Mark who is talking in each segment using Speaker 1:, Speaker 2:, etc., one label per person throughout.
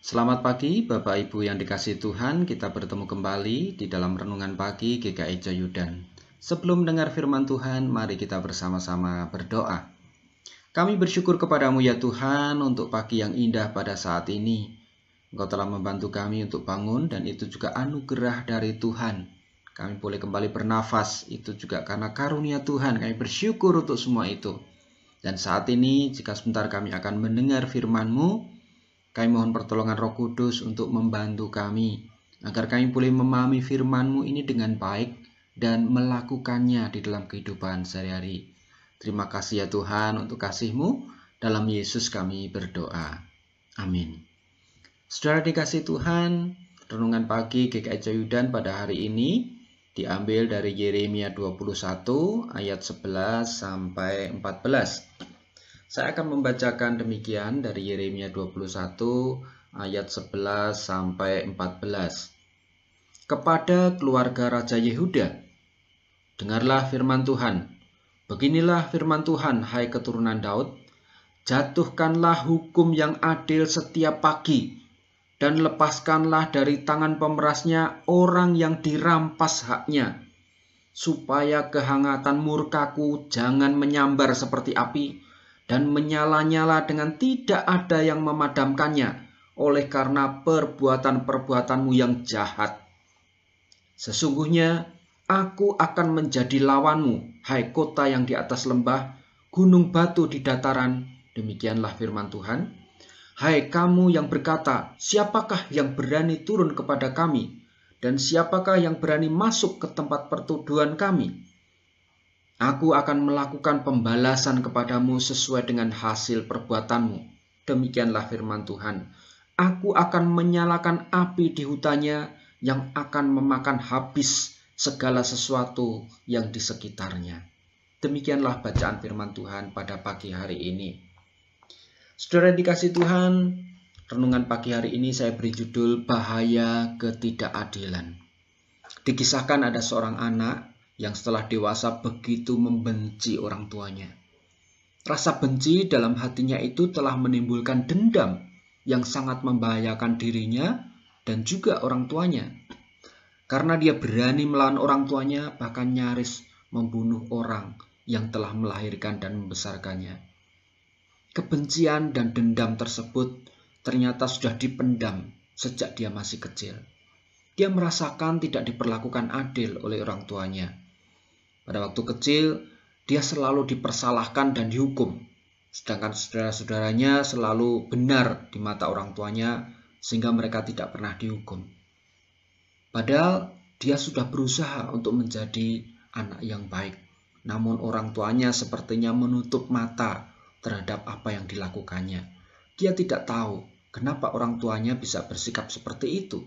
Speaker 1: Selamat pagi Bapak Ibu yang dikasih Tuhan, kita bertemu kembali di dalam Renungan Pagi GKI Joyudan. Sebelum mendengar firman Tuhan, mari kita bersama-sama berdoa. Kami bersyukur kepadamu ya Tuhan untuk pagi yang indah pada saat ini. Engkau telah membantu kami untuk bangun dan itu juga anugerah dari Tuhan. Kami boleh kembali bernafas, itu juga karena karunia Tuhan. Kami bersyukur untuk semua itu. Dan saat ini, jika sebentar kami akan mendengar firman-Mu, kami mohon pertolongan Roh Kudus untuk membantu kami agar kami boleh memahami firman-Mu ini dengan baik dan melakukannya di dalam kehidupan sehari-hari. Terima kasih ya Tuhan untuk kasih-Mu. Dalam Yesus kami berdoa. Amin. Saudara dikasih Tuhan, renungan pagi GKI Jayudan pada hari ini diambil dari Yeremia 21 ayat 11 sampai 14. Saya akan membacakan demikian dari Yeremia 21 ayat 11 sampai 14. Kepada keluarga Raja Yehuda, dengarlah firman Tuhan. Beginilah firman Tuhan, hai keturunan Daud, jatuhkanlah hukum yang adil setiap pagi, dan lepaskanlah dari tangan pemerasnya orang yang dirampas haknya, supaya kehangatan murkaku jangan menyambar seperti api, dan menyala-nyala dengan tidak ada yang memadamkannya oleh karena perbuatan-perbuatanmu yang jahat. Sesungguhnya aku akan menjadi lawanmu, hai kota yang di atas lembah, gunung batu di dataran. Demikianlah firman Tuhan. Hai kamu yang berkata, siapakah yang berani turun kepada kami? Dan siapakah yang berani masuk ke tempat pertuduhan kami? Aku akan melakukan pembalasan kepadamu sesuai dengan hasil perbuatanmu. Demikianlah firman Tuhan. Aku akan menyalakan api di hutannya yang akan memakan habis segala sesuatu yang di sekitarnya. Demikianlah bacaan firman Tuhan pada pagi hari ini. Saudara dikasih Tuhan, renungan pagi hari ini saya beri judul Bahaya Ketidakadilan. Dikisahkan ada seorang anak yang setelah dewasa begitu membenci orang tuanya. Rasa benci dalam hatinya itu telah menimbulkan dendam yang sangat membahayakan dirinya dan juga orang tuanya. Karena dia berani melawan orang tuanya, bahkan nyaris membunuh orang yang telah melahirkan dan membesarkannya. Kebencian dan dendam tersebut ternyata sudah dipendam sejak dia masih kecil. Dia merasakan tidak diperlakukan adil oleh orang tuanya pada waktu kecil, dia selalu dipersalahkan dan dihukum, sedangkan saudara-saudaranya selalu benar di mata orang tuanya, sehingga mereka tidak pernah dihukum. Padahal dia sudah berusaha untuk menjadi anak yang baik, namun orang tuanya sepertinya menutup mata terhadap apa yang dilakukannya. Dia tidak tahu kenapa orang tuanya bisa bersikap seperti itu,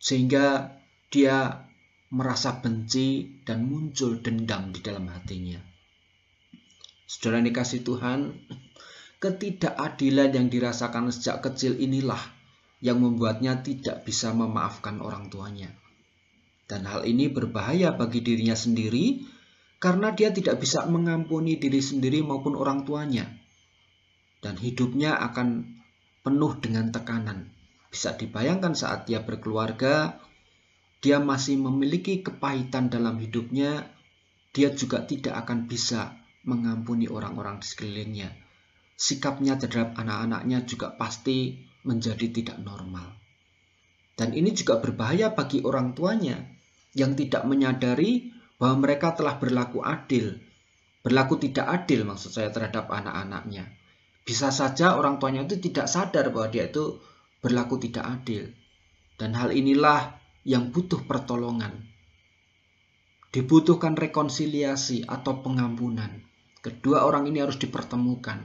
Speaker 1: sehingga dia merasa benci dan muncul dendam di dalam hatinya. Saudara dikasih Tuhan, ketidakadilan yang dirasakan sejak kecil inilah yang membuatnya tidak bisa memaafkan orang tuanya. Dan hal ini berbahaya bagi dirinya sendiri karena dia tidak bisa mengampuni diri sendiri maupun orang tuanya. Dan hidupnya akan penuh dengan tekanan. Bisa dibayangkan saat dia berkeluarga, dia masih memiliki kepahitan dalam hidupnya, dia juga tidak akan bisa mengampuni orang-orang di sekelilingnya. Sikapnya terhadap anak-anaknya juga pasti menjadi tidak normal. Dan ini juga berbahaya bagi orang tuanya yang tidak menyadari bahwa mereka telah berlaku adil. Berlaku tidak adil maksud saya terhadap anak-anaknya. Bisa saja orang tuanya itu tidak sadar bahwa dia itu berlaku tidak adil. Dan hal inilah yang butuh pertolongan. Dibutuhkan rekonsiliasi atau pengampunan. Kedua orang ini harus dipertemukan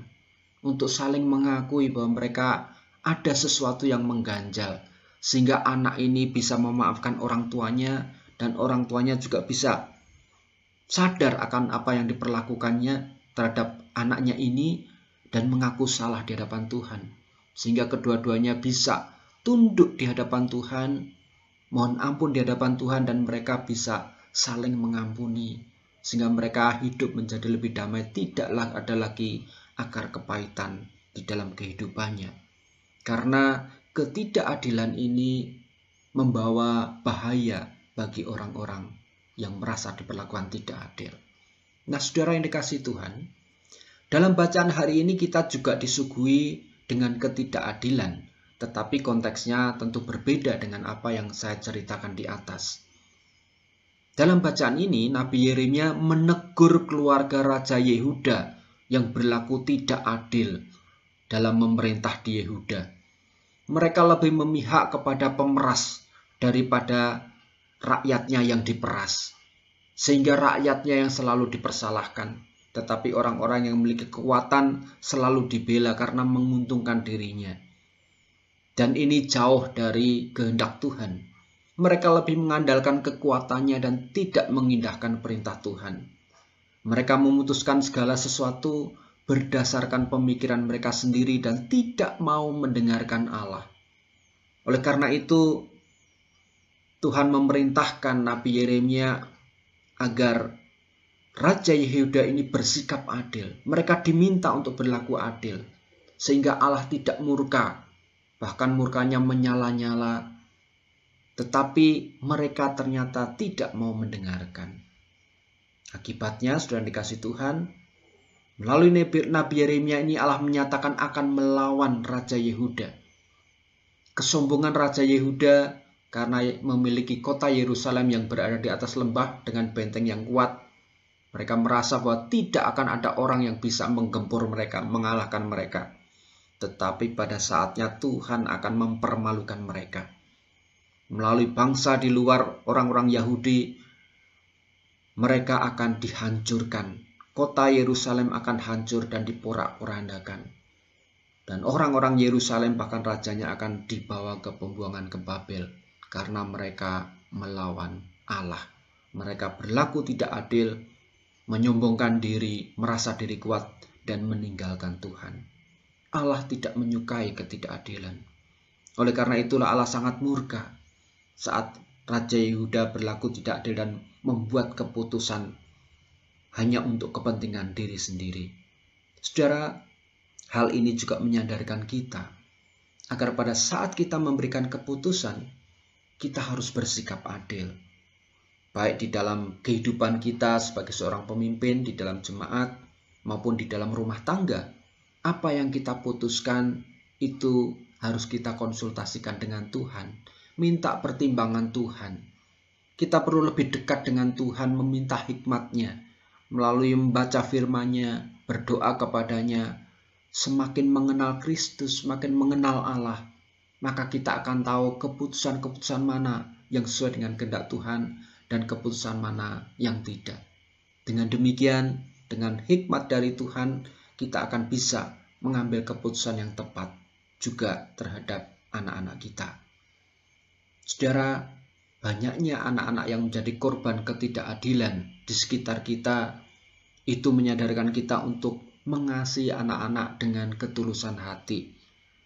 Speaker 1: untuk saling mengakui bahwa mereka ada sesuatu yang mengganjal sehingga anak ini bisa memaafkan orang tuanya dan orang tuanya juga bisa sadar akan apa yang diperlakukannya terhadap anaknya ini dan mengaku salah di hadapan Tuhan sehingga kedua-duanya bisa tunduk di hadapan Tuhan mohon ampun di hadapan Tuhan dan mereka bisa saling mengampuni sehingga mereka hidup menjadi lebih damai. Tidaklah ada lagi akar kepahitan di dalam kehidupannya. Karena ketidakadilan ini membawa bahaya bagi orang-orang yang merasa diperlakukan tidak adil. Nah, saudara yang dikasih Tuhan, dalam bacaan hari ini kita juga disuguhi dengan ketidakadilan, tetapi konteksnya tentu berbeda dengan apa yang saya ceritakan di atas. Dalam bacaan ini, Nabi Yeremia menegur keluarga Raja Yehuda yang berlaku tidak adil dalam memerintah di Yehuda. Mereka lebih memihak kepada pemeras daripada rakyatnya yang diperas. Sehingga rakyatnya yang selalu dipersalahkan. Tetapi orang-orang yang memiliki kekuatan selalu dibela karena menguntungkan dirinya. Dan ini jauh dari kehendak Tuhan. Mereka lebih mengandalkan kekuatannya dan tidak mengindahkan perintah Tuhan. Mereka memutuskan segala sesuatu berdasarkan pemikiran mereka sendiri dan tidak mau mendengarkan Allah. Oleh karena itu, Tuhan memerintahkan Nabi Yeremia agar Raja Yehuda ini bersikap adil. Mereka diminta untuk berlaku adil. Sehingga Allah tidak murka. Bahkan murkanya menyala-nyala. Tetapi mereka ternyata tidak mau mendengarkan. Akibatnya, sudah dikasih Tuhan, melalui Nabi Yeremia ini Allah menyatakan akan melawan Raja Yehuda. Kesombongan Raja Yehuda karena memiliki kota Yerusalem yang berada di atas lembah dengan benteng yang kuat. Mereka merasa bahwa tidak akan ada orang yang bisa menggempur mereka, mengalahkan mereka. Tetapi pada saatnya Tuhan akan mempermalukan mereka. Melalui bangsa di luar orang-orang Yahudi, mereka akan dihancurkan. Kota Yerusalem akan hancur dan diporak-porandakan. Dan orang-orang Yerusalem bahkan rajanya akan dibawa ke pembuangan ke Babel karena mereka melawan Allah. Mereka berlaku tidak adil, menyombongkan diri, merasa diri kuat, dan meninggalkan Tuhan. Allah tidak menyukai ketidakadilan. Oleh karena itulah Allah sangat murka saat Raja Yehuda berlaku tidak adil dan membuat keputusan hanya untuk kepentingan diri sendiri. Saudara, hal ini juga menyadarkan kita agar pada saat kita memberikan keputusan, kita harus bersikap adil. Baik di dalam kehidupan kita sebagai seorang pemimpin, di dalam jemaat, maupun di dalam rumah tangga. Apa yang kita putuskan itu harus kita konsultasikan dengan Tuhan. Minta pertimbangan Tuhan. Kita perlu lebih dekat dengan Tuhan, meminta hikmatnya. Melalui membaca firman-Nya, berdoa kepadanya, semakin mengenal Kristus, semakin mengenal Allah, maka kita akan tahu keputusan-keputusan mana yang sesuai dengan kehendak Tuhan dan keputusan mana yang tidak. Dengan demikian, dengan hikmat dari Tuhan, kita akan bisa mengambil keputusan yang tepat juga terhadap anak-anak kita. Saudara, banyaknya anak-anak yang menjadi korban ketidakadilan di sekitar kita itu menyadarkan kita untuk mengasihi anak-anak dengan ketulusan hati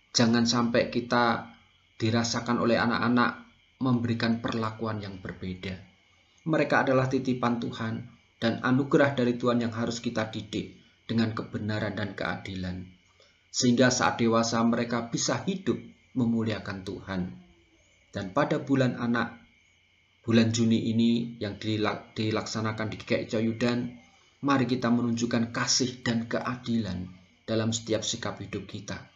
Speaker 1: Jangan sampai kita dirasakan oleh anak-anak memberikan perlakuan yang berbeda. Mereka adalah titipan Tuhan dan anugerah dari Tuhan yang harus kita didik dengan kebenaran dan keadilan. Sehingga saat dewasa mereka bisa hidup memuliakan Tuhan. Dan pada bulan anak, bulan Juni ini yang dilaksanakan di GKI Coyudan, mari kita menunjukkan kasih dan keadilan dalam setiap sikap hidup kita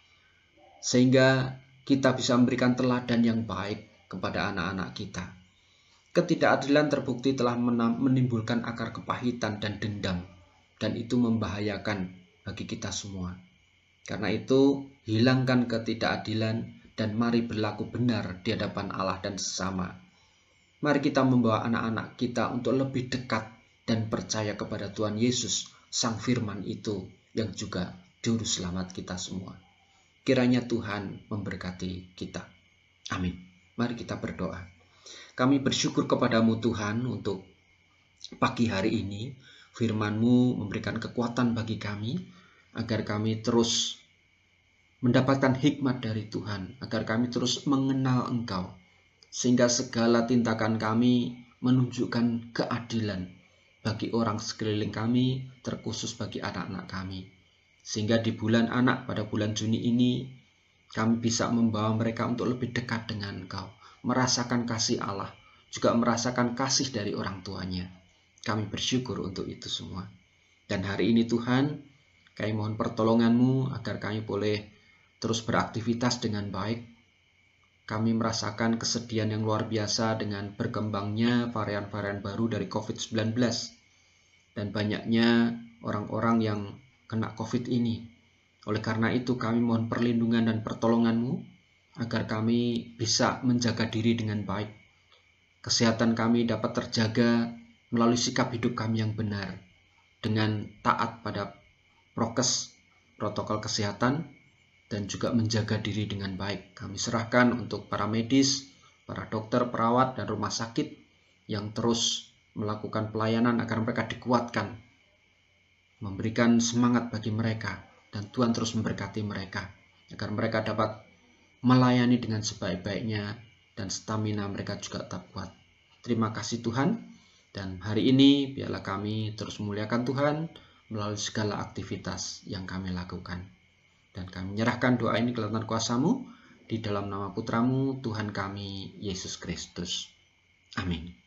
Speaker 1: sehingga kita bisa memberikan teladan yang baik kepada anak-anak kita. Ketidakadilan terbukti telah menimbulkan akar kepahitan dan dendam, dan itu membahayakan bagi kita semua. Karena itu, hilangkan ketidakadilan dan mari berlaku benar di hadapan Allah dan sesama. Mari kita membawa anak-anak kita untuk lebih dekat dan percaya kepada Tuhan Yesus, Sang Firman itu yang juga Juru Selamat kita semua. Kiranya Tuhan memberkati kita. Amin. Mari kita berdoa. Kami bersyukur kepadamu Tuhan untuk pagi hari ini. Firmanmu memberikan kekuatan bagi kami agar kami terus mendapatkan hikmat dari Tuhan, agar kami terus mengenal Engkau, sehingga segala tindakan kami menunjukkan keadilan bagi orang sekeliling kami, terkhusus bagi anak-anak kami. Sehingga di bulan anak pada bulan Juni ini, Kami bisa membawa mereka untuk lebih dekat dengan Engkau, merasakan kasih Allah, juga merasakan kasih dari orang tuanya. Kami bersyukur untuk itu semua. Dan hari ini Tuhan, kami mohon pertolonganmu agar kami boleh terus beraktivitas dengan baik. Kami merasakan kesedihan yang luar biasa dengan berkembangnya varian-varian baru dari COVID-19 dan banyaknya orang-orang yang kena COVID ini. Oleh karena itu kami mohon perlindungan dan pertolonganmu agar kami bisa menjaga diri dengan baik. Kesehatan kami dapat terjaga melalui sikap hidup kami yang benar dengan taat pada prokes protokol kesehatan dan juga menjaga diri dengan baik. Kami serahkan untuk para medis, para dokter, perawat, dan rumah sakit yang terus melakukan pelayanan agar mereka dikuatkan, memberikan semangat bagi mereka, dan Tuhan terus memberkati mereka agar mereka dapat melayani dengan sebaik-baiknya dan stamina mereka juga tetap kuat. Terima kasih Tuhan dan hari ini biarlah kami terus memuliakan Tuhan melalui segala aktivitas yang kami lakukan. Dan kami menyerahkan doa ini ke dalam kuasamu di dalam nama putramu Tuhan kami Yesus Kristus. Amin.